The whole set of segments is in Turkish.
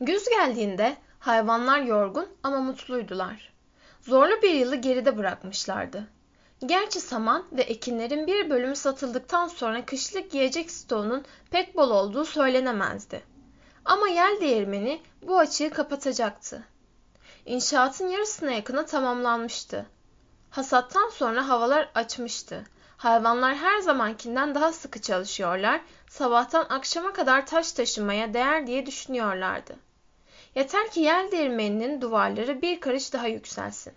Güz geldiğinde hayvanlar yorgun ama mutluydular. Zorlu bir yılı geride bırakmışlardı. Gerçi saman ve ekinlerin bir bölümü satıldıktan sonra kışlık yiyecek stoğunun pek bol olduğu söylenemezdi. Ama yel değirmeni bu açığı kapatacaktı. İnşaatın yarısına yakını tamamlanmıştı. Hasattan sonra havalar açmıştı. Hayvanlar her zamankinden daha sıkı çalışıyorlar, sabahtan akşama kadar taş taşımaya değer diye düşünüyorlardı. Yeter ki yel değirmeninin duvarları bir karış daha yükselsin.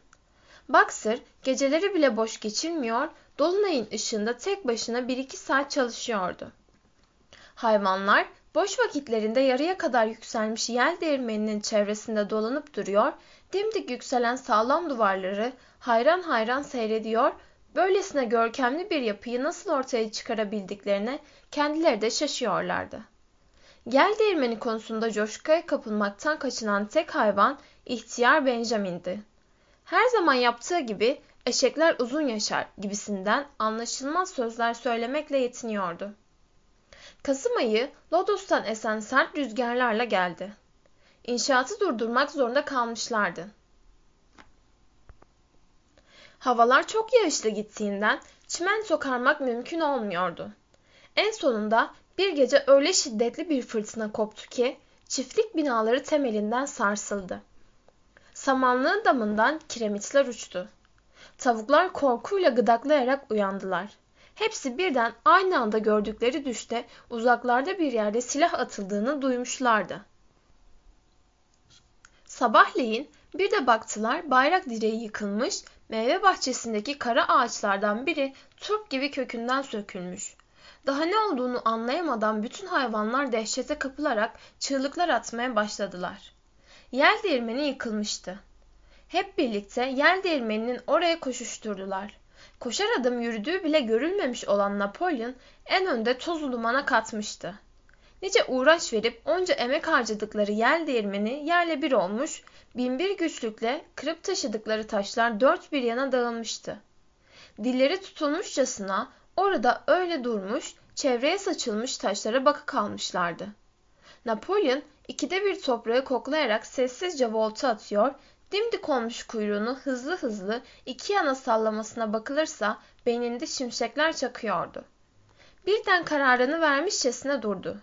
Boxer geceleri bile boş geçirmiyor, dolunayın ışığında tek başına bir iki saat çalışıyordu. Hayvanlar boş vakitlerinde yarıya kadar yükselmiş yel değirmeninin çevresinde dolanıp duruyor, dimdik yükselen sağlam duvarları hayran hayran seyrediyor, böylesine görkemli bir yapıyı nasıl ortaya çıkarabildiklerine kendileri de şaşıyorlardı. Gel değirmeni konusunda coşkuya kapılmaktan kaçınan tek hayvan ihtiyar Benjamin'di. Her zaman yaptığı gibi eşekler uzun yaşar gibisinden anlaşılmaz sözler söylemekle yetiniyordu. Kasım ayı Lodos'tan esen sert rüzgarlarla geldi. İnşaatı durdurmak zorunda kalmışlardı. Havalar çok yağışlı gittiğinden çimento karmak mümkün olmuyordu. En sonunda bir gece öyle şiddetli bir fırtına koptu ki çiftlik binaları temelinden sarsıldı. Samanlığın damından kiremitler uçtu. Tavuklar korkuyla gıdaklayarak uyandılar. Hepsi birden aynı anda gördükleri düşte uzaklarda bir yerde silah atıldığını duymuşlardı. Sabahleyin bir de baktılar bayrak direği yıkılmış, meyve bahçesindeki kara ağaçlardan biri turp gibi kökünden sökülmüş. Daha ne olduğunu anlayamadan bütün hayvanlar dehşete kapılarak çığlıklar atmaya başladılar. Yel değirmeni yıkılmıştı. Hep birlikte yel değirmeninin oraya koşuşturdular. Koşar adım yürüdüğü bile görülmemiş olan Napolyon en önde tozu dumana katmıştı. Nice uğraş verip onca emek harcadıkları yel değirmeni yerle bir olmuş, binbir güçlükle kırıp taşıdıkları taşlar dört bir yana dağılmıştı. Dilleri tutulmuşçasına orada öyle durmuş, çevreye saçılmış taşlara bakı kalmışlardı. Napolyon ikide bir toprağı koklayarak sessizce volta atıyor, dimdik olmuş kuyruğunu hızlı hızlı iki yana sallamasına bakılırsa beyninde şimşekler çakıyordu. Birden kararını vermişçesine durdu.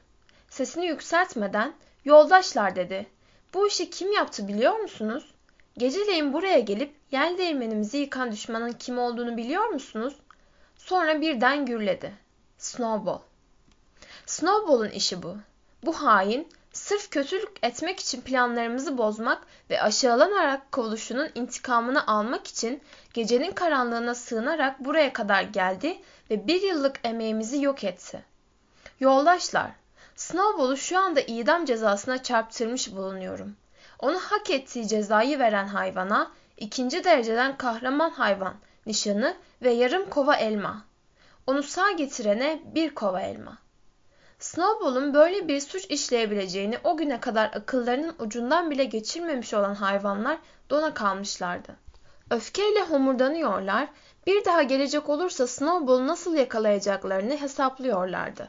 Sesini yükseltmeden yoldaşlar dedi. Bu işi kim yaptı biliyor musunuz? Geceleyin buraya gelip yel değirmenimizi yıkan düşmanın kim olduğunu biliyor musunuz? Sonra birden gürledi. Snowball. Snowball'un işi bu. Bu hain sırf kötülük etmek için planlarımızı bozmak ve aşağılanarak kovuluşunun intikamını almak için gecenin karanlığına sığınarak buraya kadar geldi ve bir yıllık emeğimizi yok etti. Yoldaşlar, Snowball'u şu anda idam cezasına çarptırmış bulunuyorum. Onu hak ettiği cezayı veren hayvana ikinci dereceden kahraman hayvan nişanı ve yarım kova elma. Onu sağ getirene bir kova elma. Snowball'un böyle bir suç işleyebileceğini o güne kadar akıllarının ucundan bile geçirmemiş olan hayvanlar dona kalmışlardı. Öfkeyle homurdanıyorlar, bir daha gelecek olursa Snowball'u nasıl yakalayacaklarını hesaplıyorlardı.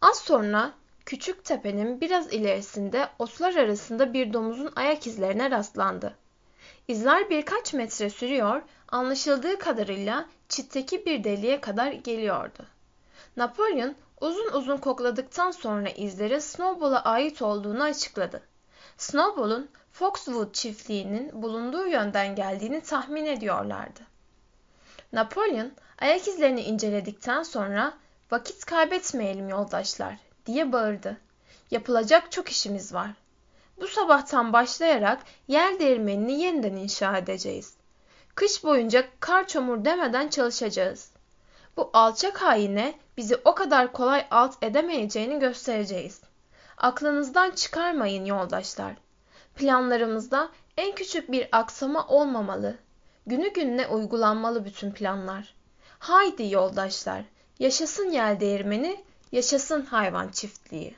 Az sonra küçük tepenin biraz ilerisinde otlar arasında bir domuzun ayak izlerine rastlandı. İzler birkaç metre sürüyor, anlaşıldığı kadarıyla çitteki bir deliğe kadar geliyordu. Napolyon uzun uzun kokladıktan sonra izlerin Snowball'a ait olduğunu açıkladı. Snowball'un Foxwood çiftliğinin bulunduğu yönden geldiğini tahmin ediyorlardı. Napolyon ayak izlerini inceledikten sonra vakit kaybetmeyelim yoldaşlar diye bağırdı. Yapılacak çok işimiz var. Bu sabahtan başlayarak yer değirmenini yeniden inşa edeceğiz. Kış boyunca kar çamur demeden çalışacağız. Bu alçak haine bizi o kadar kolay alt edemeyeceğini göstereceğiz. Aklınızdan çıkarmayın yoldaşlar. Planlarımızda en küçük bir aksama olmamalı. Günü gününe uygulanmalı bütün planlar. Haydi yoldaşlar, yaşasın yel değirmeni, yaşasın hayvan çiftliği.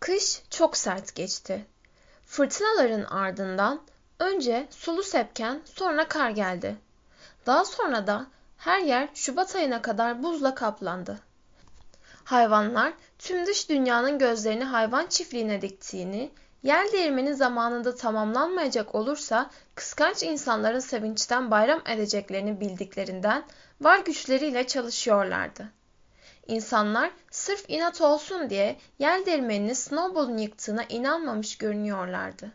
Kış çok sert geçti. Fırtınaların ardından önce sulu sepken sonra kar geldi. Daha sonra da her yer Şubat ayına kadar buzla kaplandı. Hayvanlar tüm dış dünyanın gözlerini hayvan çiftliğine diktiğini, Yel değirmeni zamanında tamamlanmayacak olursa kıskanç insanların sevinçten bayram edeceklerini bildiklerinden var güçleriyle çalışıyorlardı. İnsanlar sırf inat olsun diye yel değirmenini Snowball'un yıktığına inanmamış görünüyorlardı.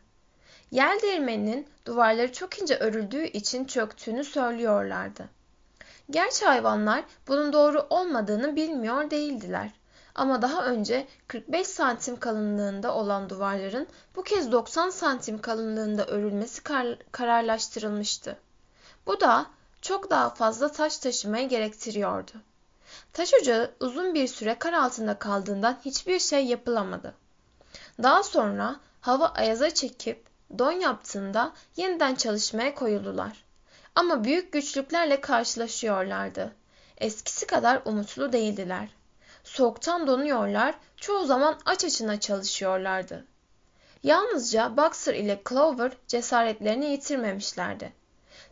Yel değirmeninin duvarları çok ince örüldüğü için çöktüğünü söylüyorlardı. Gerçi hayvanlar bunun doğru olmadığını bilmiyor değildiler. Ama daha önce 45 santim kalınlığında olan duvarların bu kez 90 santim kalınlığında örülmesi kar kararlaştırılmıştı. Bu da çok daha fazla taş taşımayı gerektiriyordu. Taş ocağı uzun bir süre kar altında kaldığından hiçbir şey yapılamadı. Daha sonra hava ayaza çekip don yaptığında yeniden çalışmaya koyuldular. Ama büyük güçlüklerle karşılaşıyorlardı. Eskisi kadar umutlu değildiler. Soğuktan donuyorlar, çoğu zaman aç açına çalışıyorlardı. Yalnızca Boxer ile Clover cesaretlerini yitirmemişlerdi.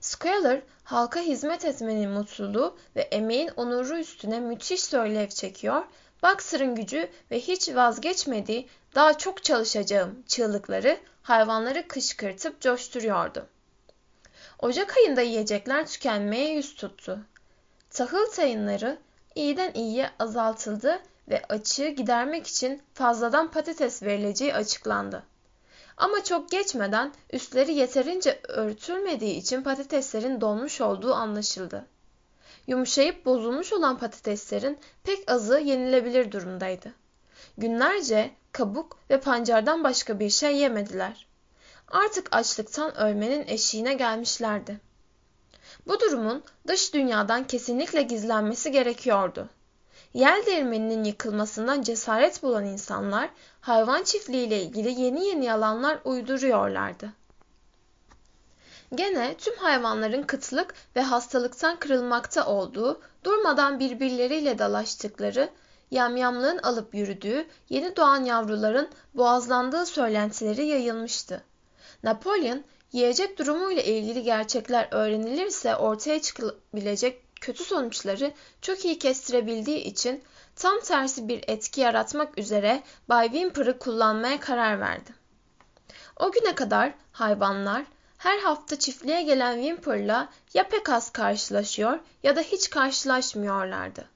Squealer halka hizmet etmenin mutluluğu ve emeğin onuru üstüne müthiş söylev çekiyor, Boxer'ın gücü ve hiç vazgeçmediği daha çok çalışacağım çığlıkları hayvanları kışkırtıp coşturuyordu. Ocak ayında yiyecekler tükenmeye yüz tuttu. Tahıl tayınları iyiden iyiye azaltıldı ve açığı gidermek için fazladan patates verileceği açıklandı. Ama çok geçmeden üstleri yeterince örtülmediği için patateslerin donmuş olduğu anlaşıldı. Yumuşayıp bozulmuş olan patateslerin pek azı yenilebilir durumdaydı. Günlerce kabuk ve pancardan başka bir şey yemediler. Artık açlıktan ölmenin eşiğine gelmişlerdi. Bu durumun dış dünyadan kesinlikle gizlenmesi gerekiyordu. Yel değirmeninin yıkılmasından cesaret bulan insanlar hayvan çiftliği ile ilgili yeni yeni yalanlar uyduruyorlardı. Gene tüm hayvanların kıtlık ve hastalıktan kırılmakta olduğu, durmadan birbirleriyle dalaştıkları, yamyamlığın alıp yürüdüğü, yeni doğan yavruların boğazlandığı söylentileri yayılmıştı. Napolyon Yiyecek durumuyla ilgili gerçekler öğrenilirse ortaya çıkabilecek kötü sonuçları çok iyi kestirebildiği için tam tersi bir etki yaratmak üzere Bay Wimper'ı kullanmaya karar verdi. O güne kadar hayvanlar her hafta çiftliğe gelen Wimper'la ya pek az karşılaşıyor ya da hiç karşılaşmıyorlardı.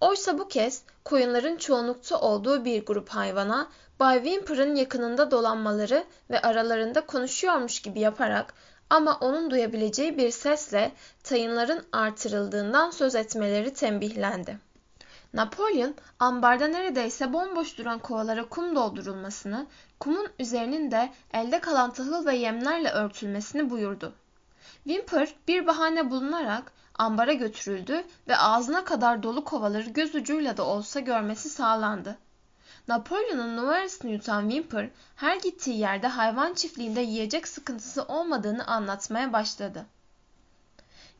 Oysa bu kez koyunların çoğunlukta olduğu bir grup hayvana Bay Wimper'ın yakınında dolanmaları ve aralarında konuşuyormuş gibi yaparak ama onun duyabileceği bir sesle tayınların artırıldığından söz etmeleri tembihlendi. Napolyon ambarda neredeyse bomboş duran kovalara kum doldurulmasını, kumun üzerinin de elde kalan tahıl ve yemlerle örtülmesini buyurdu. Wimper bir bahane bulunarak ambara götürüldü ve ağzına kadar dolu kovaları göz ucuyla da olsa görmesi sağlandı. Napolyon'un numarasını yutan Wimper her gittiği yerde hayvan çiftliğinde yiyecek sıkıntısı olmadığını anlatmaya başladı.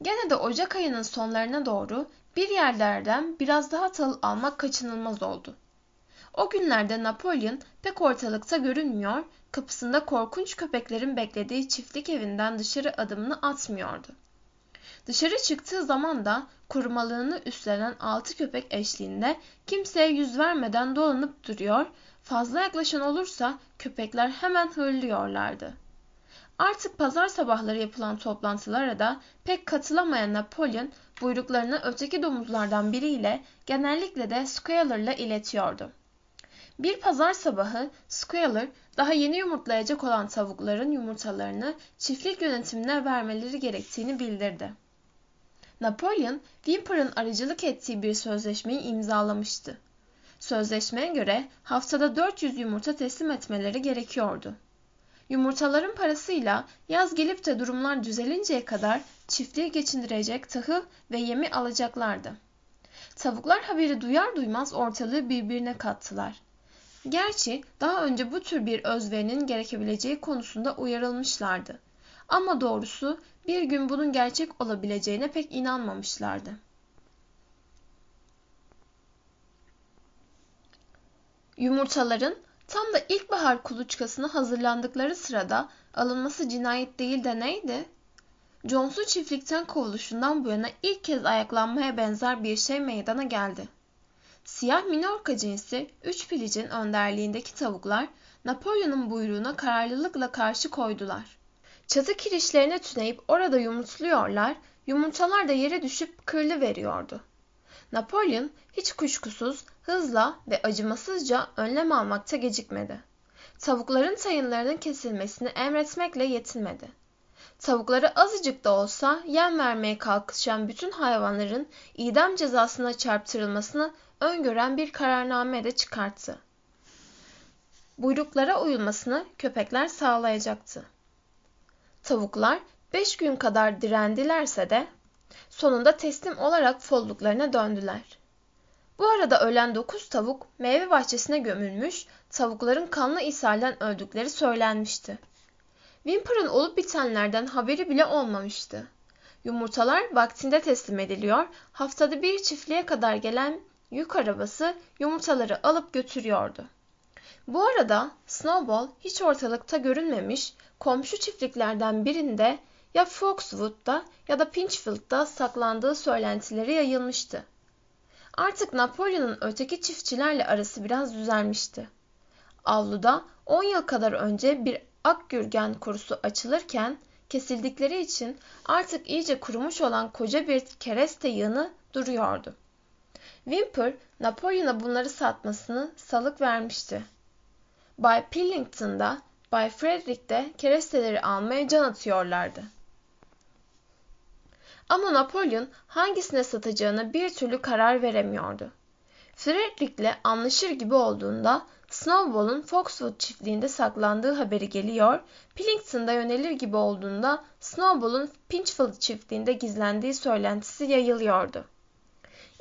Gene de Ocak ayının sonlarına doğru bir yerlerden biraz daha tahıl almak kaçınılmaz oldu. O günlerde Napolyon pek ortalıkta görünmüyor, kapısında korkunç köpeklerin beklediği çiftlik evinden dışarı adımını atmıyordu. Dışarı çıktığı zaman da korumalığını üstlenen altı köpek eşliğinde kimseye yüz vermeden dolanıp duruyor, fazla yaklaşan olursa köpekler hemen hırlıyorlardı. Artık pazar sabahları yapılan toplantılara da pek katılamayan Napolyon buyruklarını öteki domuzlardan biriyle genellikle de Squealer'la iletiyordu. Bir pazar sabahı Squealer daha yeni yumurtlayacak olan tavukların yumurtalarını çiftlik yönetimine vermeleri gerektiğini bildirdi. Napolyon, Whymper'ın aracılık ettiği bir sözleşmeyi imzalamıştı. Sözleşmeye göre haftada 400 yumurta teslim etmeleri gerekiyordu. Yumurtaların parasıyla yaz gelip de durumlar düzelinceye kadar çiftliği geçindirecek tahıl ve yemi alacaklardı. Tavuklar haberi duyar duymaz ortalığı birbirine kattılar. Gerçi daha önce bu tür bir özverinin gerekebileceği konusunda uyarılmışlardı. Ama doğrusu bir gün bunun gerçek olabileceğine pek inanmamışlardı. Yumurtaların tam da ilkbahar kuluçkasına hazırlandıkları sırada alınması cinayet değil de neydi? Jones'u çiftlikten kovuluşundan bu yana ilk kez ayaklanmaya benzer bir şey meydana geldi. siyah Minorka cinsi üç pilicin önderliğindeki tavuklar Napolyon'un buyruğuna kararlılıkla karşı koydular. Çatı kirişlerine tüneyip orada yumurtluyorlar, yumurtalar da yere düşüp kırlı veriyordu. Napolyon hiç kuşkusuz hızla ve acımasızca önlem almakta gecikmedi. Tavukların tayınlarının kesilmesini emretmekle yetinmedi. Tavukları azıcık da olsa yem vermeye kalkışan bütün hayvanların idam cezasına çarptırılmasını öngören bir kararname de çıkarttı. Buyruklara uyulmasını köpekler sağlayacaktı. Tavuklar beş gün kadar direndilerse de sonunda teslim olarak folluklarına döndüler. Bu arada ölen dokuz tavuk meyve bahçesine gömülmüş, tavukların kanlı ishalden öldükleri söylenmişti. Whimper'ın olup bitenlerden haberi bile olmamıştı. Yumurtalar vaktinde teslim ediliyor, haftada bir çiftliğe kadar gelen yük arabası yumurtaları alıp götürüyordu. Bu arada Snowball hiç ortalıkta görünmemiş, komşu çiftliklerden birinde ya Foxwood'da ya da Pinchfield'da saklandığı söylentileri yayılmıştı. Artık Napolyon'un öteki çiftçilerle arası biraz düzelmişti. Avluda 10 yıl kadar önce bir akgürgen kurusu açılırken kesildikleri için artık iyice kurumuş olan koca bir kereste yığını duruyordu. Wimper, Napolyon'a bunları satmasını salık vermişti. Bay Pillington'da, Bay Frederick keresteleri almaya can atıyorlardı. Ama Napolyon hangisine satacağına bir türlü karar veremiyordu. Frederick'le anlaşır gibi olduğunda Snowball'un Foxwood çiftliğinde saklandığı haberi geliyor, Pillington'da yönelir gibi olduğunda Snowball'un Pinchfield çiftliğinde gizlendiği söylentisi yayılıyordu.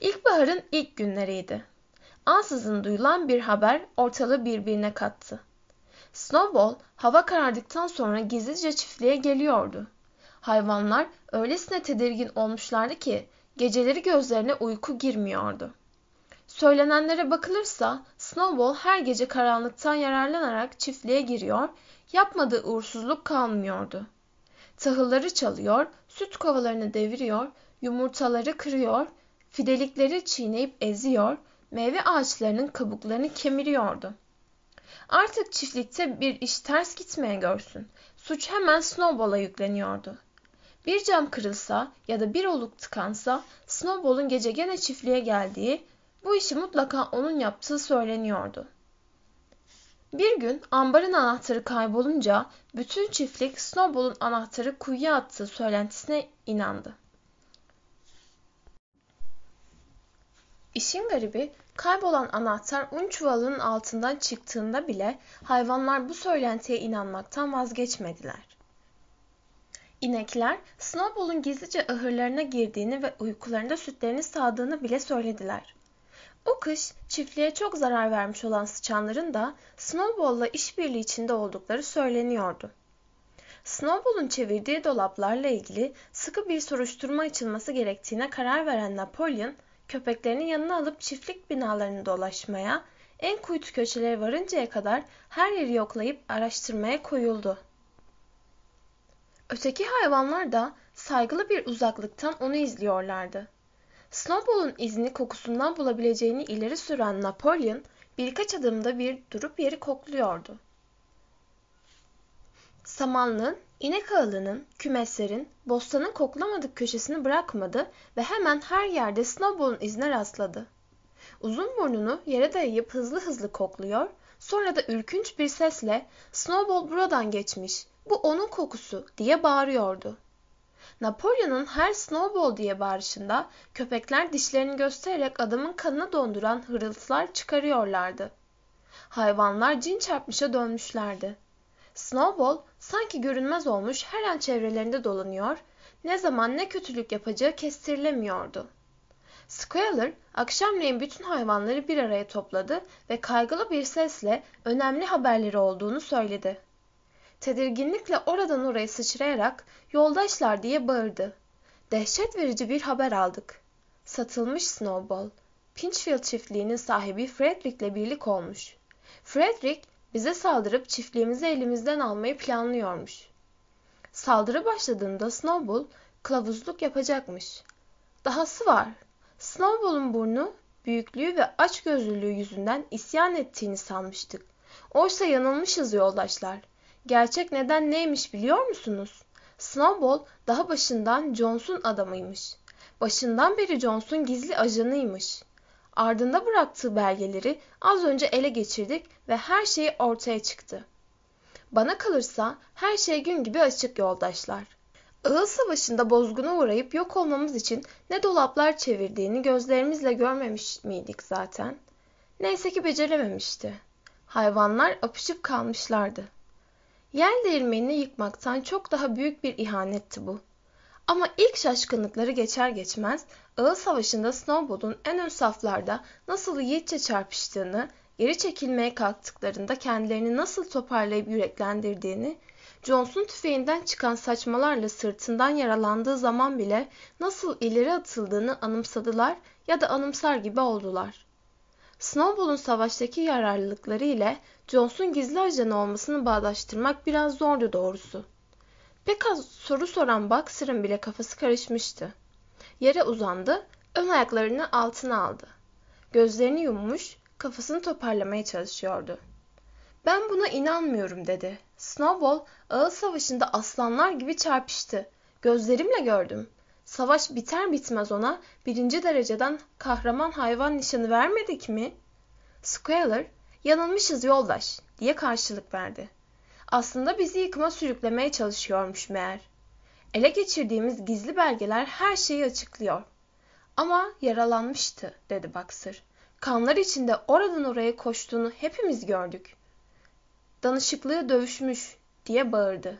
İlkbaharın ilk günleriydi. Ansızın duyulan bir haber ortalığı birbirine kattı. Snowball hava karardıktan sonra gizlice çiftliğe geliyordu. Hayvanlar öylesine tedirgin olmuşlardı ki geceleri gözlerine uyku girmiyordu. Söylenenlere bakılırsa Snowball her gece karanlıktan yararlanarak çiftliğe giriyor, yapmadığı uğursuzluk kalmıyordu. Tahılları çalıyor, süt kovalarını deviriyor, yumurtaları kırıyor, fidelikleri çiğneyip eziyor, meyve ağaçlarının kabuklarını kemiriyordu. Artık çiftlikte bir iş ters gitmeye görsün. Suç hemen Snowball'a yükleniyordu. Bir cam kırılsa ya da bir oluk tıkansa Snowball'un gece gene çiftliğe geldiği, bu işi mutlaka onun yaptığı söyleniyordu. Bir gün ambarın anahtarı kaybolunca bütün çiftlik Snowball'un anahtarı kuyuya attığı söylentisine inandı. İşin garibi kaybolan anahtar un çuvalının altından çıktığında bile hayvanlar bu söylentiye inanmaktan vazgeçmediler. İnekler Snowball'un gizlice ahırlarına girdiğini ve uykularında sütlerini sağdığını bile söylediler. O kış çiftliğe çok zarar vermiş olan sıçanların da Snowball'la işbirliği içinde oldukları söyleniyordu. Snowball'un çevirdiği dolaplarla ilgili sıkı bir soruşturma açılması gerektiğine karar veren Napolyon, köpeklerini yanına alıp çiftlik binalarını dolaşmaya, en kuytu köşelere varıncaya kadar her yeri yoklayıp araştırmaya koyuldu. Öteki hayvanlar da saygılı bir uzaklıktan onu izliyorlardı. Snowball'un izini kokusundan bulabileceğini ileri süren Napolyon birkaç adımda bir durup yeri kokluyordu. Samanlığın, inek ağılının, kümeslerin, bostanın koklamadık köşesini bırakmadı ve hemen her yerde Snowball'un izine rastladı. Uzun burnunu yere dayayıp hızlı hızlı kokluyor, sonra da ürkünç bir sesle ''Snowball buradan geçmiş, bu onun kokusu'' diye bağırıyordu. Napolyon'un her snowball diye bağırışında köpekler dişlerini göstererek adamın kanını donduran hırıltılar çıkarıyorlardı. Hayvanlar cin çarpmışa dönmüşlerdi. Snowball sanki görünmez olmuş her an çevrelerinde dolanıyor, ne zaman ne kötülük yapacağı kestirilemiyordu. Squealer akşamleyin bütün hayvanları bir araya topladı ve kaygılı bir sesle önemli haberleri olduğunu söyledi. Tedirginlikle oradan oraya sıçrayarak yoldaşlar diye bağırdı. Dehşet verici bir haber aldık. Satılmış Snowball. Pinchfield çiftliğinin sahibi Frederick'le birlik olmuş. Frederick bize saldırıp çiftliğimizi elimizden almayı planlıyormuş. Saldırı başladığında Snowball kılavuzluk yapacakmış. Dahası var. Snowball'un burnu büyüklüğü ve açgözlülüğü yüzünden isyan ettiğini sanmıştık. Oysa yanılmışız yoldaşlar. Gerçek neden neymiş biliyor musunuz? Snowball daha başından Jones'un adamıymış. Başından beri Jones'un gizli ajanıymış. Ardında bıraktığı belgeleri az önce ele geçirdik ve her şey ortaya çıktı. Bana kalırsa her şey gün gibi açık yoldaşlar. Iğıl Savaşı'nda bozguna uğrayıp yok olmamız için ne dolaplar çevirdiğini gözlerimizle görmemiş miydik zaten? Neyse ki becerememişti. Hayvanlar apışıp kalmışlardı. Yel değirmenini yıkmaktan çok daha büyük bir ihanetti bu. Ama ilk şaşkınlıkları geçer geçmez Ağıl Savaşı'nda Snowball'un en ön saflarda nasıl yiğitçe çarpıştığını, geri çekilmeye kalktıklarında kendilerini nasıl toparlayıp yüreklendirdiğini, Jones'un tüfeğinden çıkan saçmalarla sırtından yaralandığı zaman bile nasıl ileri atıldığını anımsadılar ya da anımsar gibi oldular. Snowball'un savaştaki yararlılıkları ile Jones'un gizli ajanı olmasını bağdaştırmak biraz zordu doğrusu. Pek az soru soran Boxer'ın bile kafası karışmıştı. Yere uzandı, ön ayaklarını altına aldı. Gözlerini yummuş, kafasını toparlamaya çalışıyordu. Ben buna inanmıyorum dedi. Snowball ağıl savaşında aslanlar gibi çarpıştı. Gözlerimle gördüm. Savaş biter bitmez ona birinci dereceden kahraman hayvan nişanı vermedik mi? Squealer, yanılmışız yoldaş diye karşılık verdi. Aslında bizi yıkıma sürüklemeye çalışıyormuş meğer. Ele geçirdiğimiz gizli belgeler her şeyi açıklıyor. Ama yaralanmıştı dedi Boxer. Kanlar içinde oradan oraya koştuğunu hepimiz gördük. Danışıklığı dövüşmüş diye bağırdı.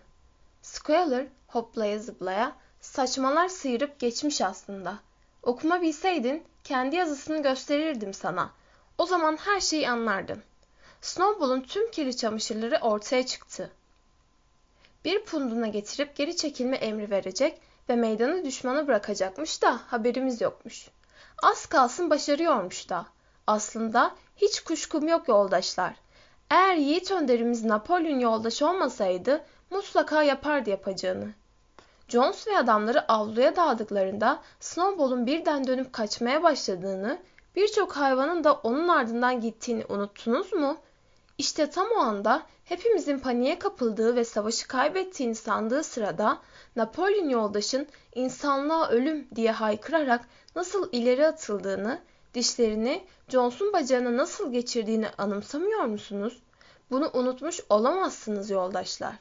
Squealer hoplaya zıplaya saçmalar sıyırıp geçmiş aslında. Okuma bilseydin kendi yazısını gösterirdim sana. O zaman her şeyi anlardın. Snowball'un tüm kirli çamaşırları ortaya çıktı. Bir punduna getirip geri çekilme emri verecek ve meydanı düşmana bırakacakmış da haberimiz yokmuş. Az kalsın başarıyormuş da. Aslında hiç kuşkum yok yoldaşlar. Eğer yiğit önderimiz Napolyon yoldaş olmasaydı mutlaka yapardı yapacağını. Jones ve adamları avluya dağıldıklarında Snowball'un birden dönüp kaçmaya başladığını, birçok hayvanın da onun ardından gittiğini unuttunuz mu? İşte tam o anda hepimizin paniğe kapıldığı ve savaşı kaybettiğini sandığı sırada Napolyon yoldaşın insanlığa ölüm diye haykırarak nasıl ileri atıldığını, dişlerini Jones'un bacağına nasıl geçirdiğini anımsamıyor musunuz? Bunu unutmuş olamazsınız yoldaşlar.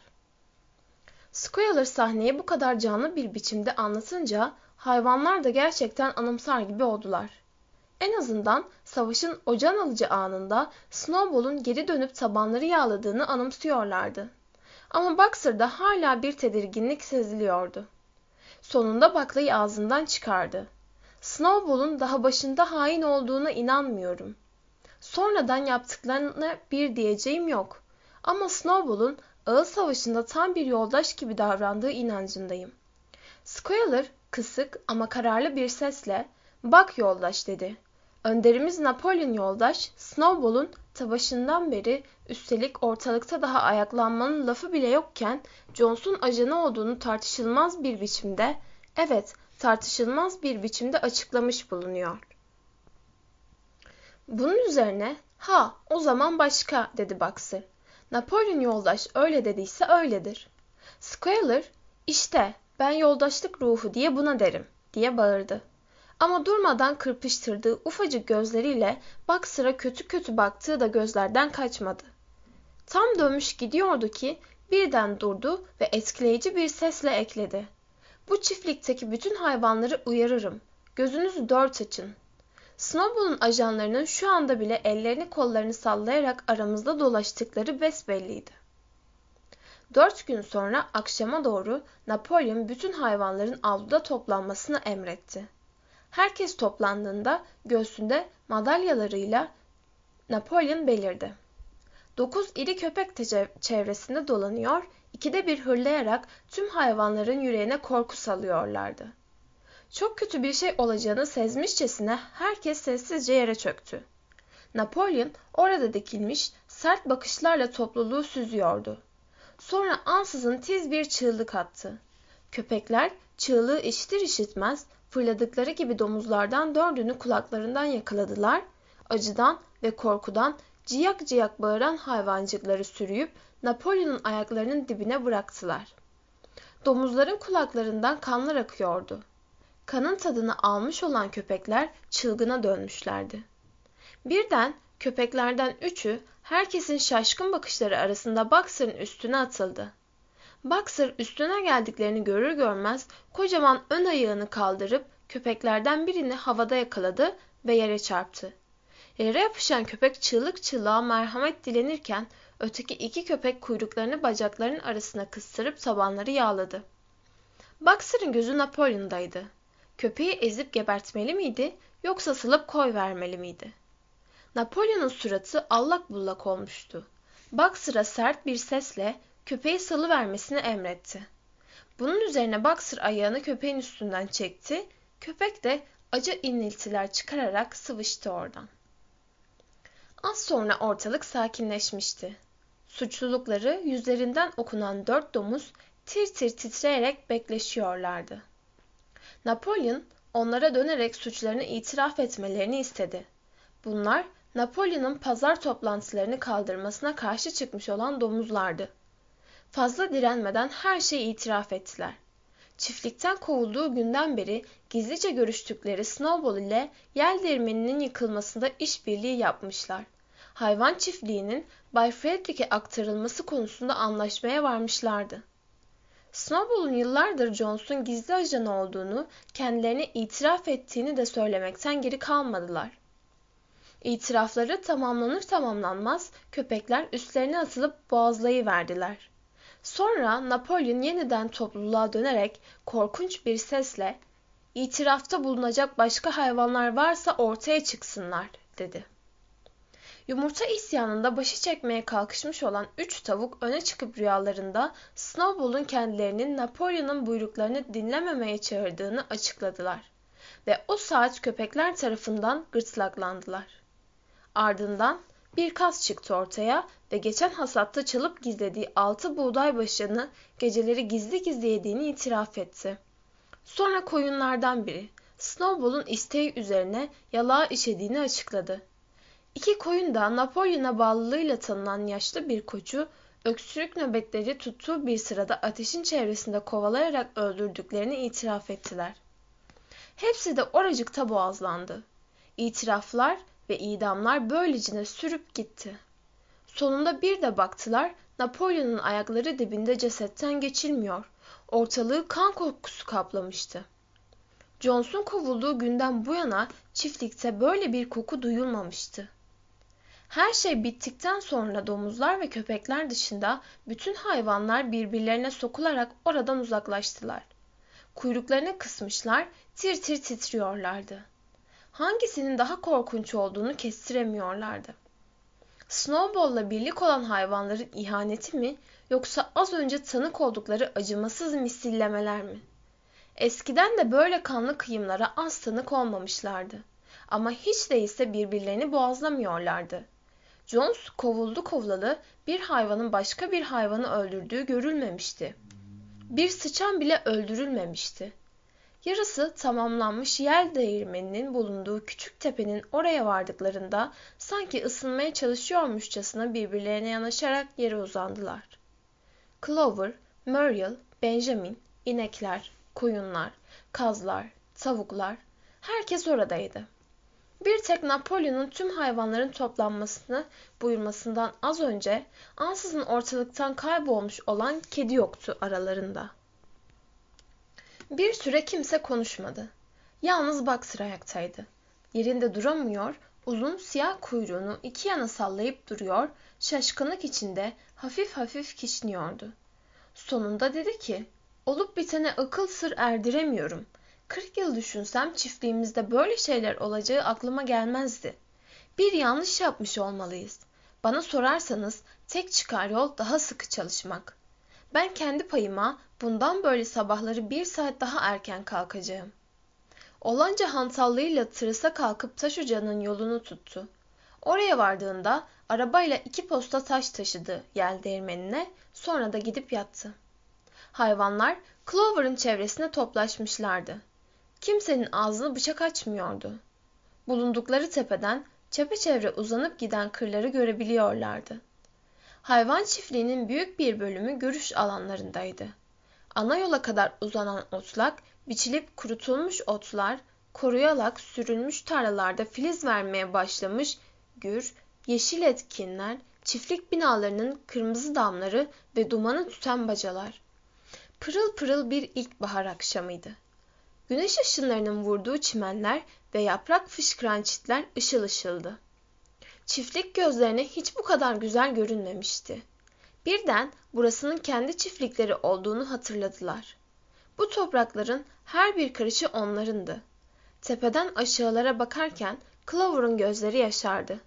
Squealer sahneyi bu kadar canlı bir biçimde anlatınca hayvanlar da gerçekten anımsar gibi oldular. En azından savaşın o can alıcı anında Snowball'un geri dönüp tabanları yağladığını anımsıyorlardı. Ama Boxer'da hala bir tedirginlik seziliyordu. Sonunda baklayı ağzından çıkardı. Snowball'un daha başında hain olduğuna inanmıyorum. Sonradan yaptıklarına bir diyeceğim yok. Ama Snowball'un Ağıl Savaşı'nda tam bir yoldaş gibi davrandığı inancındayım. Squealer kısık ama kararlı bir sesle ''Bak yoldaş'' dedi. Önderimiz Napolyon yoldaş, Snowball'un ta beri üstelik ortalıkta daha ayaklanmanın lafı bile yokken Jones'un ajanı olduğunu tartışılmaz bir biçimde, evet tartışılmaz bir biçimde açıklamış bulunuyor. Bunun üzerine ha o zaman başka dedi Boxer. Napolyon yoldaş öyle dediyse öyledir. Squealer işte ben yoldaşlık ruhu diye buna derim diye bağırdı. Ama durmadan kırpıştırdığı ufacık gözleriyle bak sıra kötü kötü baktığı da gözlerden kaçmadı. Tam dönmüş gidiyordu ki birden durdu ve etkileyici bir sesle ekledi. Bu çiftlikteki bütün hayvanları uyarırım. Gözünüzü dört açın. Snowball'un ajanlarının şu anda bile ellerini kollarını sallayarak aramızda dolaştıkları besbelliydi. Dört gün sonra akşama doğru Napolyon bütün hayvanların avluda toplanmasını emretti. Herkes toplandığında göğsünde madalyalarıyla Napolyon belirdi. Dokuz iri köpek çevresinde dolanıyor, ikide bir hırlayarak tüm hayvanların yüreğine korku salıyorlardı. Çok kötü bir şey olacağını sezmişçesine herkes sessizce yere çöktü. Napolyon orada dikilmiş sert bakışlarla topluluğu süzüyordu. Sonra ansızın tiz bir çığlık attı. Köpekler çığlığı işitir işitmez fırladıkları gibi domuzlardan dördünü kulaklarından yakaladılar, acıdan ve korkudan ciyak ciyak bağıran hayvancıkları sürüyüp Napolyon'un ayaklarının dibine bıraktılar. Domuzların kulaklarından kanlar akıyordu. Kanın tadını almış olan köpekler çılgına dönmüşlerdi. Birden köpeklerden üçü herkesin şaşkın bakışları arasında Boxer'ın üstüne atıldı. Boxer üstüne geldiklerini görür görmez kocaman ön ayağını kaldırıp köpeklerden birini havada yakaladı ve yere çarptı. Yere yapışan köpek çığlık çığlığa merhamet dilenirken öteki iki köpek kuyruklarını bacaklarının arasına kıstırıp tabanları yağladı. Boxer'ın gözü Napolyon'daydı. Köpeği ezip gebertmeli miydi yoksa salıp koy vermeli miydi? Napolyon'un suratı allak bullak olmuştu. Boxer'a sert bir sesle köpeği salıvermesini emretti. Bunun üzerine Boxer ayağını köpeğin üstünden çekti. Köpek de acı iniltiler çıkararak sıvıştı oradan. Az sonra ortalık sakinleşmişti. Suçlulukları yüzlerinden okunan dört domuz tir tir titreyerek bekleşiyorlardı. Napolyon onlara dönerek suçlarını itiraf etmelerini istedi. Bunlar Napolyon'un pazar toplantılarını kaldırmasına karşı çıkmış olan domuzlardı. Fazla direnmeden her şeyi itiraf ettiler. Çiftlikten kovulduğu günden beri gizlice görüştükleri Snowball ile yel değirmeninin yıkılmasında işbirliği yapmışlar. Hayvan çiftliğinin Bay Frederick'e aktarılması konusunda anlaşmaya varmışlardı. Snowball'un yıllardır Jones'un gizli ajanı olduğunu, kendilerine itiraf ettiğini de söylemekten geri kalmadılar. İtirafları tamamlanır tamamlanmaz köpekler üstlerine atılıp boğazlayıverdiler. Sonra Napolyon yeniden topluluğa dönerek korkunç bir sesle "İtirafta bulunacak başka hayvanlar varsa ortaya çıksınlar." dedi. Yumurta isyanında başı çekmeye kalkışmış olan üç tavuk öne çıkıp rüyalarında Snowball'un kendilerinin Napolyon'un buyruklarını dinlememeye çağırdığını açıkladılar ve o saat köpekler tarafından gırtlaklandılar. Ardından bir kas çıktı ortaya ve geçen hasatta çalıp gizlediği altı buğday başını geceleri gizli gizli yediğini itiraf etti. Sonra koyunlardan biri Snowball'un isteği üzerine yalağa işediğini açıkladı. İki koyun da Napolyon'a bağlılığıyla tanınan yaşlı bir koçu öksürük nöbetleri tuttuğu bir sırada ateşin çevresinde kovalayarak öldürdüklerini itiraf ettiler. Hepsi de oracıkta boğazlandı. İtiraflar ve idamlar böylecine sürüp gitti. Sonunda bir de baktılar Napolyon'un ayakları dibinde cesetten geçilmiyor. Ortalığı kan kokusu kaplamıştı. Jones'un kovulduğu günden bu yana çiftlikte böyle bir koku duyulmamıştı. Her şey bittikten sonra domuzlar ve köpekler dışında bütün hayvanlar birbirlerine sokularak oradan uzaklaştılar. Kuyruklarını kısmışlar, tir tir titriyorlardı. Hangisinin daha korkunç olduğunu kestiremiyorlardı. Snowball'la birlik olan hayvanların ihaneti mi yoksa az önce tanık oldukları acımasız misillemeler mi? Eskiden de böyle kanlı kıyımlara az tanık olmamışlardı. Ama hiç değilse birbirlerini boğazlamıyorlardı. Jones kovuldu kovulalı bir hayvanın başka bir hayvanı öldürdüğü görülmemişti. Bir sıçan bile öldürülmemişti. Yarısı tamamlanmış yel değirmeninin bulunduğu küçük tepenin oraya vardıklarında sanki ısınmaya çalışıyormuşçasına birbirlerine yanaşarak yere uzandılar. Clover, Muriel, Benjamin, inekler, koyunlar, kazlar, tavuklar, herkes oradaydı. Bir tek Napolyon'un tüm hayvanların toplanmasını buyurmasından az önce ansızın ortalıktan kaybolmuş olan kedi yoktu aralarında. Bir süre kimse konuşmadı. Yalnız Boxer ayaktaydı. Yerinde duramıyor, uzun siyah kuyruğunu iki yana sallayıp duruyor, şaşkınlık içinde hafif hafif kişniyordu. Sonunda dedi ki, olup bitene akıl sır erdiremiyorum. Kırk yıl düşünsem çiftliğimizde böyle şeyler olacağı aklıma gelmezdi. Bir yanlış yapmış olmalıyız. Bana sorarsanız tek çıkar yol daha sıkı çalışmak. Ben kendi payıma bundan böyle sabahları bir saat daha erken kalkacağım. Olanca hantallığıyla tırısa kalkıp taş ocağının yolunu tuttu. Oraya vardığında arabayla iki posta taş taşıdı yel değirmenine sonra da gidip yattı. Hayvanlar Clover'ın çevresine toplaşmışlardı. kimsenin ağzını bıçak açmıyordu. Bulundukları tepeden çepeçevre uzanıp giden kırları görebiliyorlardı. Hayvan çiftliğinin büyük bir bölümü görüş alanlarındaydı. Ana yola kadar uzanan otlak, biçilip kurutulmuş otlar, koruyalak sürülmüş tarlalarda filiz vermeye başlamış gür, yeşil etkinler, çiftlik binalarının kırmızı damları ve dumanı tüten bacalar. Pırıl pırıl bir ilkbahar akşamıydı. Güneş ışınlarının vurduğu çimenler ve yaprak fışkıran çitler ışıl ışıldı. Çiftlik gözlerine hiç bu kadar güzel görünmemişti. Birden burasının kendi çiftlikleri olduğunu hatırladılar. Bu toprakların her bir karışı onlarındı. Tepeden aşağılara bakarken Clover'ın gözleri yaşardı.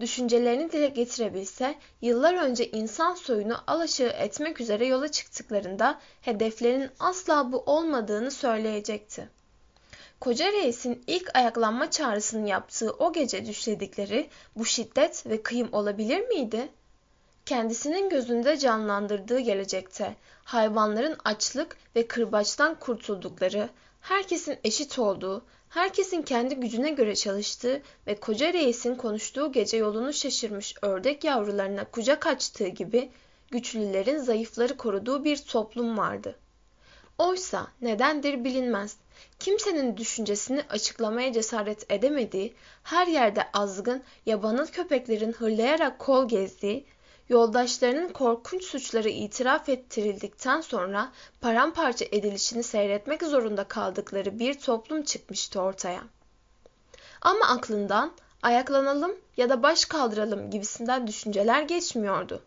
Düşüncelerini dile getirebilse, yıllar önce insan soyunu alaşağı etmek üzere yola çıktıklarında hedeflerinin asla bu olmadığını söyleyecekti. Koca reisin ilk ayaklanma çağrısını yaptığı o gece düşledikleri bu şiddet ve kıyım olabilir miydi? Kendisinin gözünde canlandırdığı gelecekte hayvanların açlık ve kırbaçtan kurtuldukları, herkesin eşit olduğu, herkesin kendi gücüne göre çalıştığı ve koca reisin konuştuğu gece yolunu şaşırmış ördek yavrularına kucak açtığı gibi güçlülerin zayıfları koruduğu bir toplum vardı. Oysa nedendir bilinmez. Kimsenin düşüncesini açıklamaya cesaret edemediği, her yerde azgın, yabanıl köpeklerin hırlayarak kol gezdiği, yoldaşlarının korkunç suçları itiraf ettirildikten sonra paramparça edilişini seyretmek zorunda kaldıkları bir toplum çıkmıştı ortaya. Ama aklından ayaklanalım ya da baş kaldıralım gibisinden düşünceler geçmiyordu.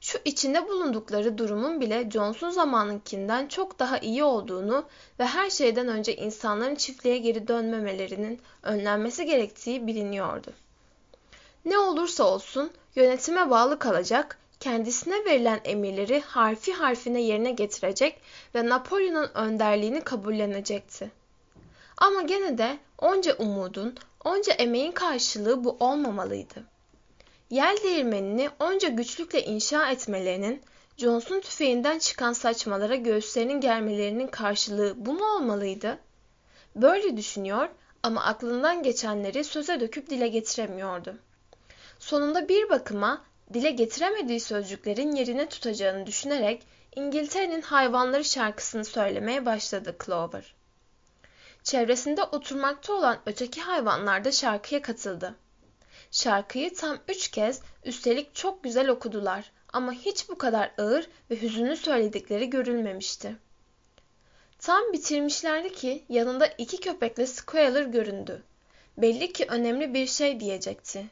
Şu içinde bulundukları durumun bile Johnson zamanınkinden çok daha iyi olduğunu ve her şeyden önce insanların çiftliğe geri dönmemelerinin önlenmesi gerektiği biliniyordu. Ne olursa olsun yönetime bağlı kalacak, kendisine verilen emirleri harfi harfine yerine getirecek ve Napolyon'un önderliğini kabullenecekti. Ama gene de onca umudun, onca emeğin karşılığı bu olmamalıydı. Yel değirmenini onca güçlükle inşa etmelerinin, Johnson tüfeğinden çıkan saçmalara göğüslerinin germelerinin karşılığı bu mu olmalıydı? Böyle düşünüyor ama aklından geçenleri söze döküp dile getiremiyordu. Sonunda bir bakıma dile getiremediği sözcüklerin yerine tutacağını düşünerek İngiltere'nin hayvanları şarkısını söylemeye başladı Clover. Çevresinde oturmakta olan öteki hayvanlar da şarkıya katıldı. Şarkıyı tam üç kez üstelik çok güzel okudular ama hiç bu kadar ağır ve hüzünlü söyledikleri görülmemişti. Tam bitirmişlerdi ki yanında iki köpekle Squealer göründü. Belli ki önemli bir şey diyecekti.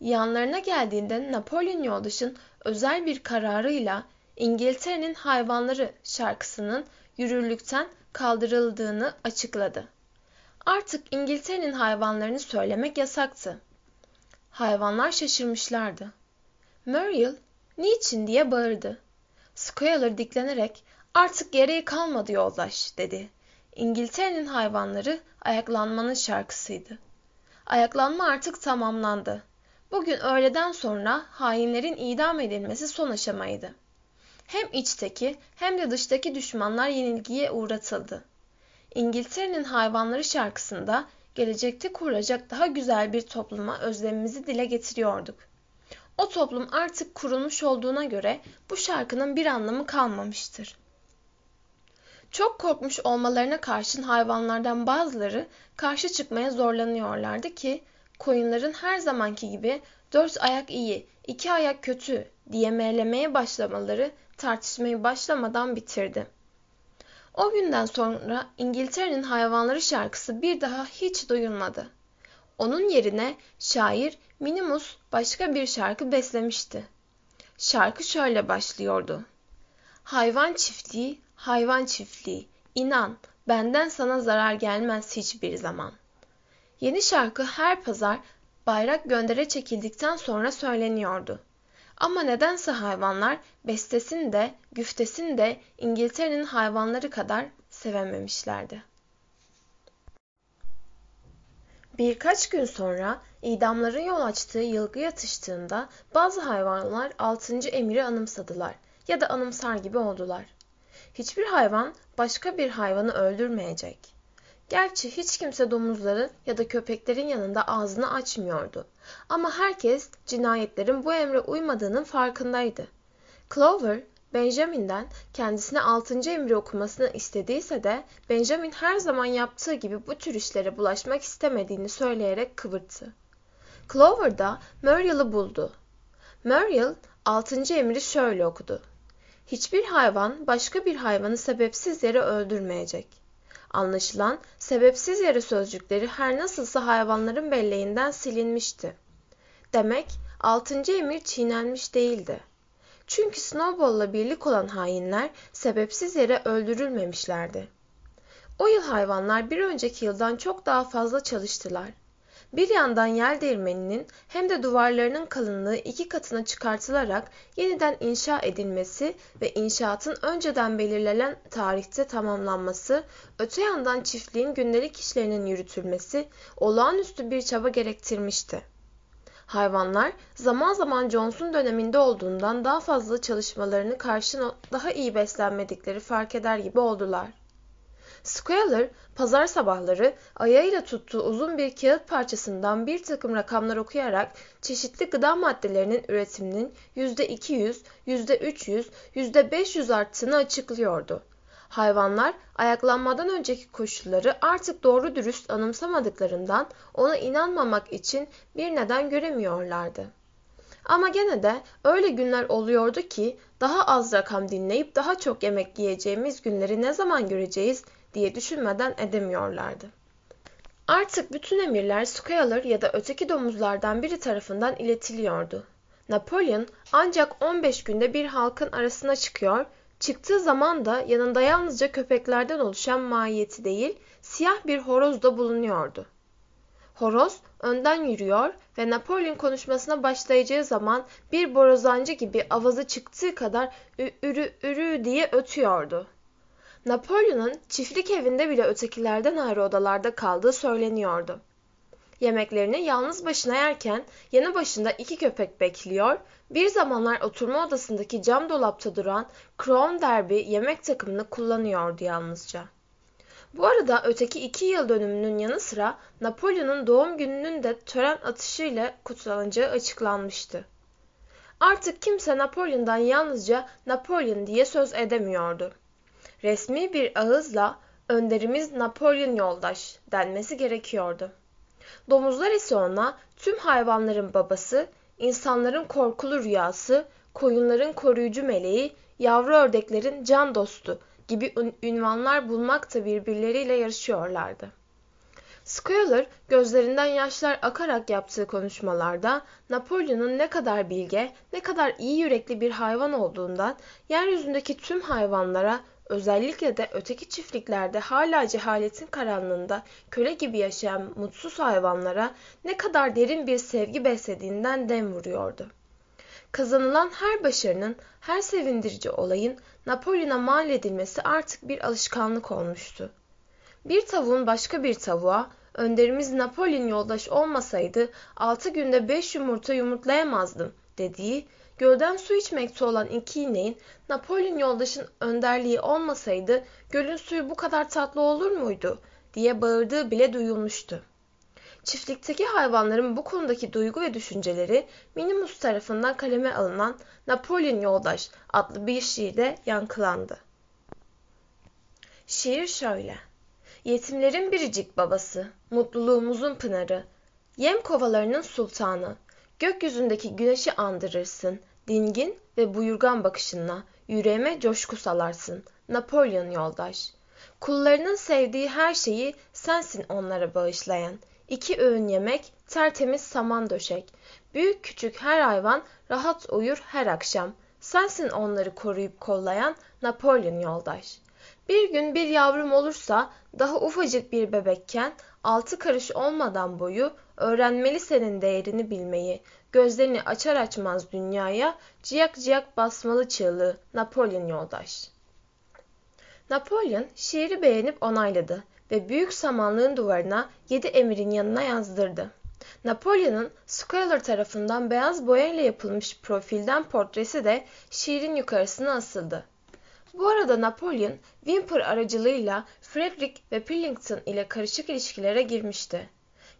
Yanlarına geldiğinde Napolyon yoldaşın özel bir kararıyla İngiltere'nin hayvanları şarkısının yürürlükten kaldırıldığını açıkladı. Artık İngiltere'nin hayvanlarını söylemek yasaktı. Hayvanlar şaşırmışlardı. Muriel, niçin diye bağırdı. Squealer diklenerek, artık gereği kalmadı yoldaş, dedi. İngiltere'nin hayvanları ayaklanmanın şarkısıydı. Ayaklanma artık tamamlandı. Bugün öğleden sonra hainlerin idam edilmesi son aşamaydı. Hem içteki hem de dıştaki düşmanlar yenilgiye uğratıldı. İngiltere'nin hayvanları şarkısında gelecekte kurulacak daha güzel bir topluma özlemimizi dile getiriyorduk. O toplum artık kurulmuş olduğuna göre bu şarkının bir anlamı kalmamıştır. Çok korkmuş olmalarına karşın hayvanlardan bazıları karşı çıkmaya zorlanıyorlardı ki koyunların her zamanki gibi dört ayak iyi, iki ayak kötü diye meylemeye başlamaları tartışmayı başlamadan bitirdi. O günden sonra İngiltere'nin hayvanları şarkısı bir daha hiç duyulmadı. Onun yerine şair Minimus başka bir şarkı beslemişti. Şarkı şöyle başlıyordu. Hayvan çiftliği, hayvan çiftliği, inan benden sana zarar gelmez hiçbir zaman. Yeni şarkı her pazar bayrak göndere çekildikten sonra söyleniyordu. Ama nedense hayvanlar bestesini de güftesini de İngiltere'nin hayvanları kadar sevememişlerdi. Birkaç gün sonra idamların yol açtığı yılgı yatıştığında bazı hayvanlar 6. emiri anımsadılar ya da anımsar gibi oldular. Hiçbir hayvan başka bir hayvanı öldürmeyecek. Gerçi hiç kimse domuzların ya da köpeklerin yanında ağzını açmıyordu. Ama herkes cinayetlerin bu emre uymadığının farkındaydı. Clover, Benjamin'den kendisine altıncı emri okumasını istediyse de Benjamin her zaman yaptığı gibi bu tür işlere bulaşmak istemediğini söyleyerek kıvırttı. Clover da Muriel'ı buldu. Muriel altıncı emri şöyle okudu. Hiçbir hayvan başka bir hayvanı sebepsiz yere öldürmeyecek. Anlaşılan sebepsiz yere sözcükleri her nasılsa hayvanların belleğinden silinmişti. Demek altıncı emir çiğnenmiş değildi. Çünkü Snowball'la birlik olan hainler sebepsiz yere öldürülmemişlerdi. O yıl hayvanlar bir önceki yıldan çok daha fazla çalıştılar. Bir yandan yel değirmeninin hem de duvarlarının kalınlığı iki katına çıkartılarak yeniden inşa edilmesi ve inşaatın önceden belirlenen tarihte tamamlanması, öte yandan çiftliğin gündelik işlerinin yürütülmesi olağanüstü bir çaba gerektirmişti. Hayvanlar zaman zaman Johnson döneminde olduğundan daha fazla çalışmalarını karşın daha iyi beslenmedikleri fark eder gibi oldular. Squealer pazar sabahları ayağıyla tuttuğu uzun bir kağıt parçasından bir takım rakamlar okuyarak çeşitli gıda maddelerinin üretiminin %200, %300, %500 arttığını açıklıyordu. Hayvanlar ayaklanmadan önceki koşulları artık doğru dürüst anımsamadıklarından ona inanmamak için bir neden göremiyorlardı. Ama gene de öyle günler oluyordu ki daha az rakam dinleyip daha çok yemek yiyeceğimiz günleri ne zaman göreceğiz diye düşünmeden edemiyorlardı. Artık bütün emirler Squealer ya da öteki domuzlardan biri tarafından iletiliyordu. Napolyon ancak 15 günde bir halkın arasına çıkıyor, çıktığı zaman da yanında yalnızca köpeklerden oluşan mahiyeti değil, siyah bir horoz da bulunuyordu. Horoz önden yürüyor ve Napolyon konuşmasına başlayacağı zaman bir borazancı gibi avazı çıktığı kadar ürü ürü diye ötüyordu. Napolyon'un çiftlik evinde bile ötekilerden ayrı odalarda kaldığı söyleniyordu. Yemeklerini yalnız başına yerken yanı başında iki köpek bekliyor, bir zamanlar oturma odasındaki cam dolapta duran Crown Derby yemek takımını kullanıyordu yalnızca. Bu arada öteki iki yıl dönümünün yanı sıra Napolyon'un doğum gününün de tören atışıyla kutlanacağı açıklanmıştı. Artık kimse Napolyon'dan yalnızca Napolyon diye söz edemiyordu resmi bir ağızla önderimiz Napolyon yoldaş denmesi gerekiyordu. Domuzlar ise ona tüm hayvanların babası, insanların korkulu rüyası, koyunların koruyucu meleği, yavru ördeklerin can dostu gibi ünvanlar bulmakta birbirleriyle yarışıyorlardı. Squealer gözlerinden yaşlar akarak yaptığı konuşmalarda Napolyon'un ne kadar bilge, ne kadar iyi yürekli bir hayvan olduğundan yeryüzündeki tüm hayvanlara Özellikle de öteki çiftliklerde hala cehaletin karanlığında köle gibi yaşayan mutsuz hayvanlara ne kadar derin bir sevgi beslediğinden dem vuruyordu. Kazanılan her başarının, her sevindirici olayın Napolyon'a mal edilmesi artık bir alışkanlık olmuştu. Bir tavuğun başka bir tavuğa, önderimiz Napolyon yoldaş olmasaydı altı günde beş yumurta yumurtlayamazdım dediği Gölden su içmekte olan iki ineğin Napolyon yoldaşın önderliği olmasaydı gölün suyu bu kadar tatlı olur muydu diye bağırdığı bile duyulmuştu. Çiftlikteki hayvanların bu konudaki duygu ve düşünceleri Minimus tarafından kaleme alınan Napolyon Yoldaş adlı bir şiirde yankılandı. Şiir şöyle. Yetimlerin biricik babası, mutluluğumuzun pınarı, yem kovalarının sultanı, Gökyüzündeki güneşi andırırsın, dingin ve buyurgan bakışınla yüreğime coşku salarsın. Napolyon yoldaş. Kullarının sevdiği her şeyi sensin onlara bağışlayan. İki öğün yemek, tertemiz saman döşek. Büyük küçük her hayvan rahat uyur her akşam. Sensin onları koruyup kollayan Napolyon yoldaş. Bir gün bir yavrum olursa daha ufacık bir bebekken altı karış olmadan boyu öğrenmeli senin değerini bilmeyi. Gözlerini açar açmaz dünyaya ciyak ciyak basmalı çığlığı Napolyon yoldaş. Napolyon şiiri beğenip onayladı ve büyük samanlığın duvarına yedi emirin yanına yazdırdı. Napolyon'un Squealer tarafından beyaz boyayla yapılmış profilden portresi de şiirin yukarısına asıldı. Bu arada Napolyon, Whymper aracılığıyla Frederick ve Pillington ile karışık ilişkilere girmişti.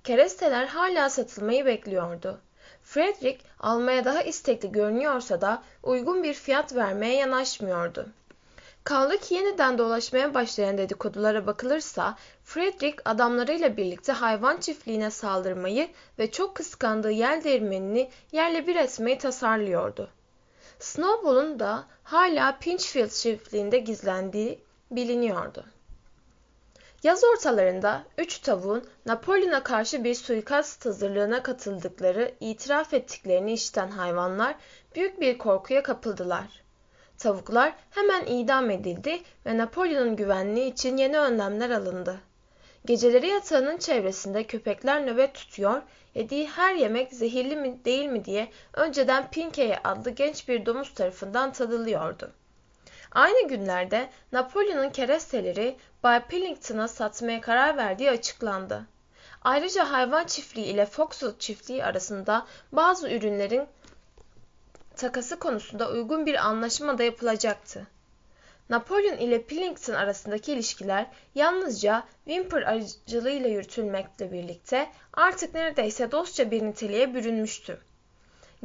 Keresteler hala satılmayı bekliyordu. Frederick almaya daha istekli görünüyorsa da uygun bir fiyat vermeye yanaşmıyordu. Kaldı ki yeniden dolaşmaya başlayan dedikodulara bakılırsa Frederick adamlarıyla birlikte hayvan çiftliğine saldırmayı ve çok kıskandığı yel değirmenini yerle bir etmeyi tasarlıyordu. Snowball'un da hala Pinchfield çiftliğinde gizlendiği biliniyordu. Yaz ortalarında üç tavuğun Napolyon'a karşı bir suikast hazırlığına katıldıkları itiraf ettiklerini işiten hayvanlar büyük bir korkuya kapıldılar. Tavuklar hemen idam edildi ve Napolyon'un güvenliği için yeni önlemler alındı. Geceleri yatağının çevresinde köpekler nöbet tutuyor, yediği her yemek zehirli mi değil mi diye önceden Pinkeye adlı genç bir domuz tarafından tadılıyordu. Aynı günlerde Napolyon'un keresteleri Bay Pillington'a satmaya karar verdiği açıklandı. Ayrıca hayvan çiftliği ile Foxwood çiftliği arasında bazı ürünlerin takası konusunda uygun bir anlaşma da yapılacaktı. Napolyon ile Pillington arasındaki ilişkiler yalnızca Whymper aracılığıyla yürütülmekle birlikte artık neredeyse dostça bir niteliğe bürünmüştü.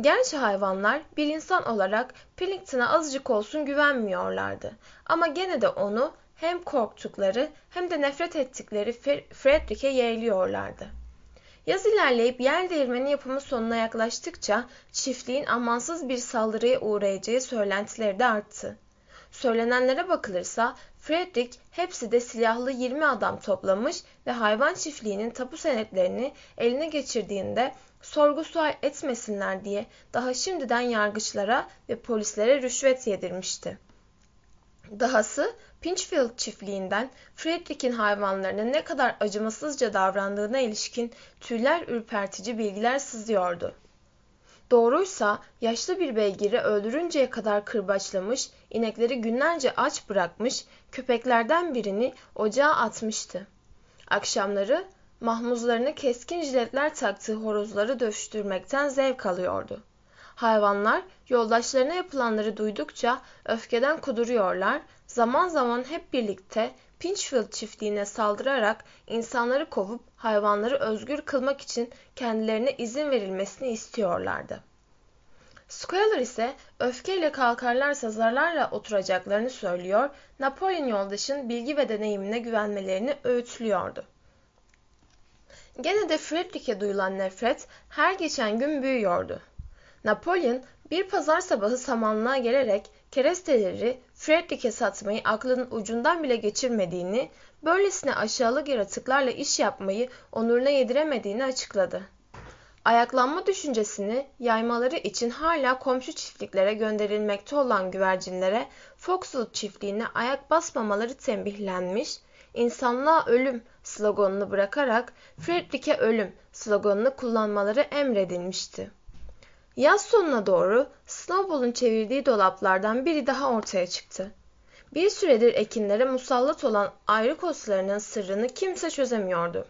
Gerçi hayvanlar bir insan olarak Pillington'a azıcık olsun güvenmiyorlardı ama gene de onu hem korktukları hem de nefret ettikleri Frederick'e yeğliyorlardı. Yaz ilerleyip yer değirmeni yapımı sonuna yaklaştıkça çiftliğin amansız bir saldırıya uğrayacağı söylentileri de arttı. Söylenenlere bakılırsa Frederick hepsi de silahlı 20 adam toplamış ve hayvan çiftliğinin tapu senetlerini eline geçirdiğinde sorgu sual etmesinler diye daha şimdiden yargıçlara ve polislere rüşvet yedirmişti. Dahası Pinchfield çiftliğinden Frederick'in hayvanlarına ne kadar acımasızca davrandığına ilişkin tüyler ürpertici bilgiler sızıyordu. Doğruysa yaşlı bir beygiri öldürünceye kadar kırbaçlamış, inekleri günlerce aç bırakmış, köpeklerden birini ocağa atmıştı. Akşamları mahmuzlarını keskin jiletler taktığı horozları dövüştürmekten zevk alıyordu. Hayvanlar yoldaşlarına yapılanları duydukça öfkeden kuduruyorlar, zaman zaman hep birlikte Pinchfield çiftliğine saldırarak insanları kovup hayvanları özgür kılmak için kendilerine izin verilmesini istiyorlardı. Squealer ise öfkeyle kalkarlarsa zarlarla oturacaklarını söylüyor, Napolyon yoldaşın bilgi ve deneyimine güvenmelerini öğütlüyordu. Gene de Frederick'e duyulan nefret her geçen gün büyüyordu. Napolyon bir pazar sabahı samanlığa gelerek keresteleri Frederick'e satmayı aklının ucundan bile geçirmediğini, böylesine aşağılık yaratıklarla iş yapmayı onuruna yediremediğini açıkladı. Ayaklanma düşüncesini yaymaları için hala komşu çiftliklere gönderilmekte olan güvercinlere Foxwood çiftliğine ayak basmamaları tembihlenmiş, insanlığa ölüm sloganını bırakarak Frederick'e ölüm sloganını kullanmaları emredilmişti. Yaz sonuna doğru Snowball'un çevirdiği dolaplardan biri daha ortaya çıktı. Bir süredir ekinlere musallat olan ayrıkoslarının sırrını kimse çözemiyordu.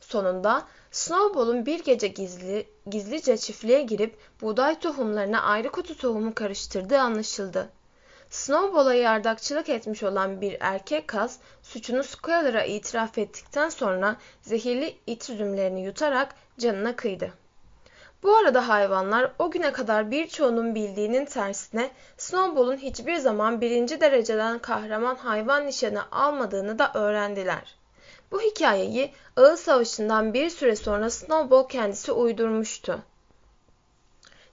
Sonunda Snowball'un bir gece gizli, gizlice çiftliğe girip buğday tohumlarına ayrikotu tohumu karıştırdığı anlaşıldı. Snowball'a yardakçılık etmiş olan bir erkek kaz suçunu Squirrel'a itiraf ettikten sonra zehirli it üzümlerini yutarak canına kıydı. Bu arada hayvanlar o güne kadar birçoğunun bildiğinin tersine Snowball'un hiçbir zaman birinci dereceden kahraman hayvan nişanı almadığını da öğrendiler. Bu hikayeyi Ağız Savaşı'ndan bir süre sonra Snowball kendisi uydurmuştu.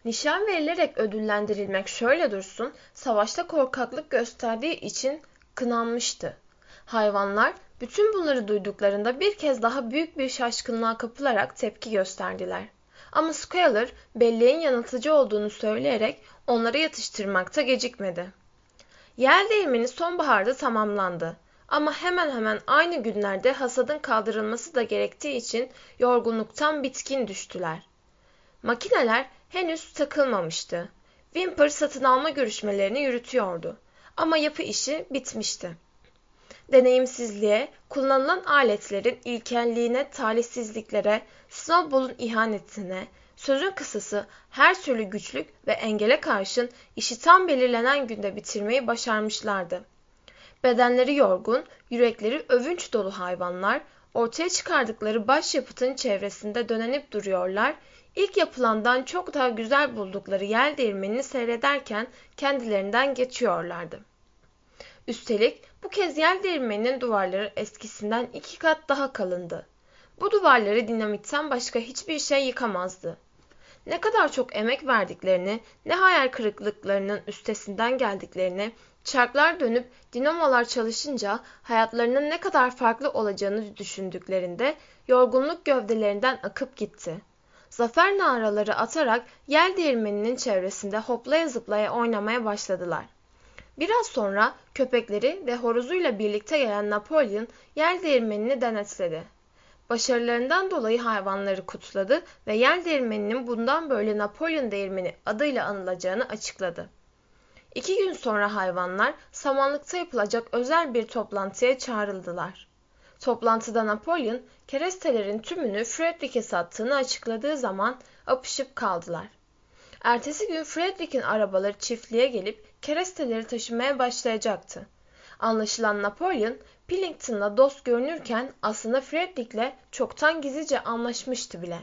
Nişan verilerek ödüllendirilmek şöyle dursun, savaşta korkaklık gösterdiği için kınanmıştı. Hayvanlar bütün bunları duyduklarında bir kez daha büyük bir şaşkınlığa kapılarak tepki gösterdiler. Ama Squealer belleğin yanıltıcı olduğunu söyleyerek onları yatıştırmakta gecikmedi. Yel değirmeni sonbaharda tamamlandı. Ama hemen hemen aynı günlerde hasadın kaldırılması da gerektiği için yorgunluktan bitkin düştüler. Makineler henüz takılmamıştı. Wimper satın alma görüşmelerini yürütüyordu. Ama yapı işi bitmişti. Deneyimsizliğe, kullanılan aletlerin ilkelliğine, talihsizliklere, Snowball'un ihanetine, sözün kısası her türlü güçlük ve engele karşın işi tam belirlenen günde bitirmeyi başarmışlardı. Bedenleri yorgun, yürekleri övünç dolu hayvanlar ortaya çıkardıkları başyapıtın çevresinde dönenip duruyorlar. İlk yapılandan çok daha güzel buldukları yel değirmenini seyrederken kendilerinden geçiyorlardı. Üstelik bu kez yel değirmeninin duvarları eskisinden iki kat daha kalındı. Bu duvarları dinamitten başka hiçbir şey yıkamazdı. Ne kadar çok emek verdiklerini, ne hayal kırıklıklarının üstesinden geldiklerini, çarklar dönüp dinamolar çalışınca hayatlarının ne kadar farklı olacağını düşündüklerinde yorgunluk gövdelerinden akıp gitti. Zafer naraları atarak yel değirmeninin çevresinde hoplaya zıplaya oynamaya başladılar. Biraz sonra köpekleri ve horozuyla birlikte gelen Napolyon yel değirmenini denetledi. Başarılarından dolayı hayvanları kutladı ve yel değirmeninin bundan böyle Napolyon değirmeni adıyla anılacağını açıkladı. İki gün sonra hayvanlar samanlıkta yapılacak özel bir toplantıya çağrıldılar. Toplantıda Napolyon kerestelerin tümünü Frederick'e sattığını açıkladığı zaman apışıp kaldılar. Ertesi gün Frederick'in arabaları çiftliğe gelip keresteleri taşımaya başlayacaktı. Anlaşılan Napolyon Pillington'la dost görünürken aslında Frederick'le çoktan gizlice anlaşmıştı bile.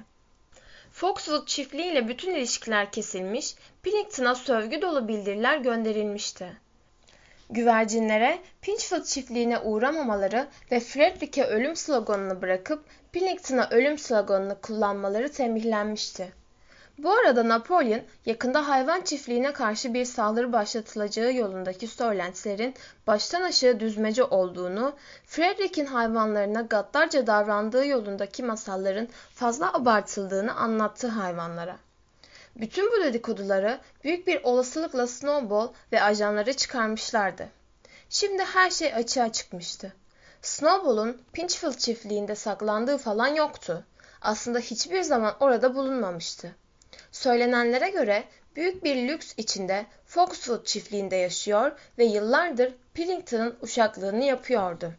Foxwood çiftliğiyle bütün ilişkiler kesilmiş, Pillington'a sövgü dolu bildiriler gönderilmişti. Güvercinlere Pinchfield çiftliğine uğramamaları ve Frederick'e ölüm sloganını bırakıp Pillington'a ölüm sloganını kullanmaları tembihlenmişti. Bu arada Napolyon yakında hayvan çiftliğine karşı bir saldırı başlatılacağı yolundaki söylentilerin baştan aşağı düzmece olduğunu, Frederick'in hayvanlarına gaddarca davrandığı yolundaki masalların fazla abartıldığını anlattı hayvanlara. Bütün bu dedikoduları büyük bir olasılıkla Snowball ve ajanları çıkarmışlardı. Şimdi her şey açığa çıkmıştı. Snowball'un Pinchfield çiftliğinde saklandığı falan yoktu. Aslında hiçbir zaman orada bulunmamıştı. Söylenenlere göre büyük bir lüks içinde Foxwood çiftliğinde yaşıyor ve yıllardır Pillington'ın uşaklığını yapıyordu.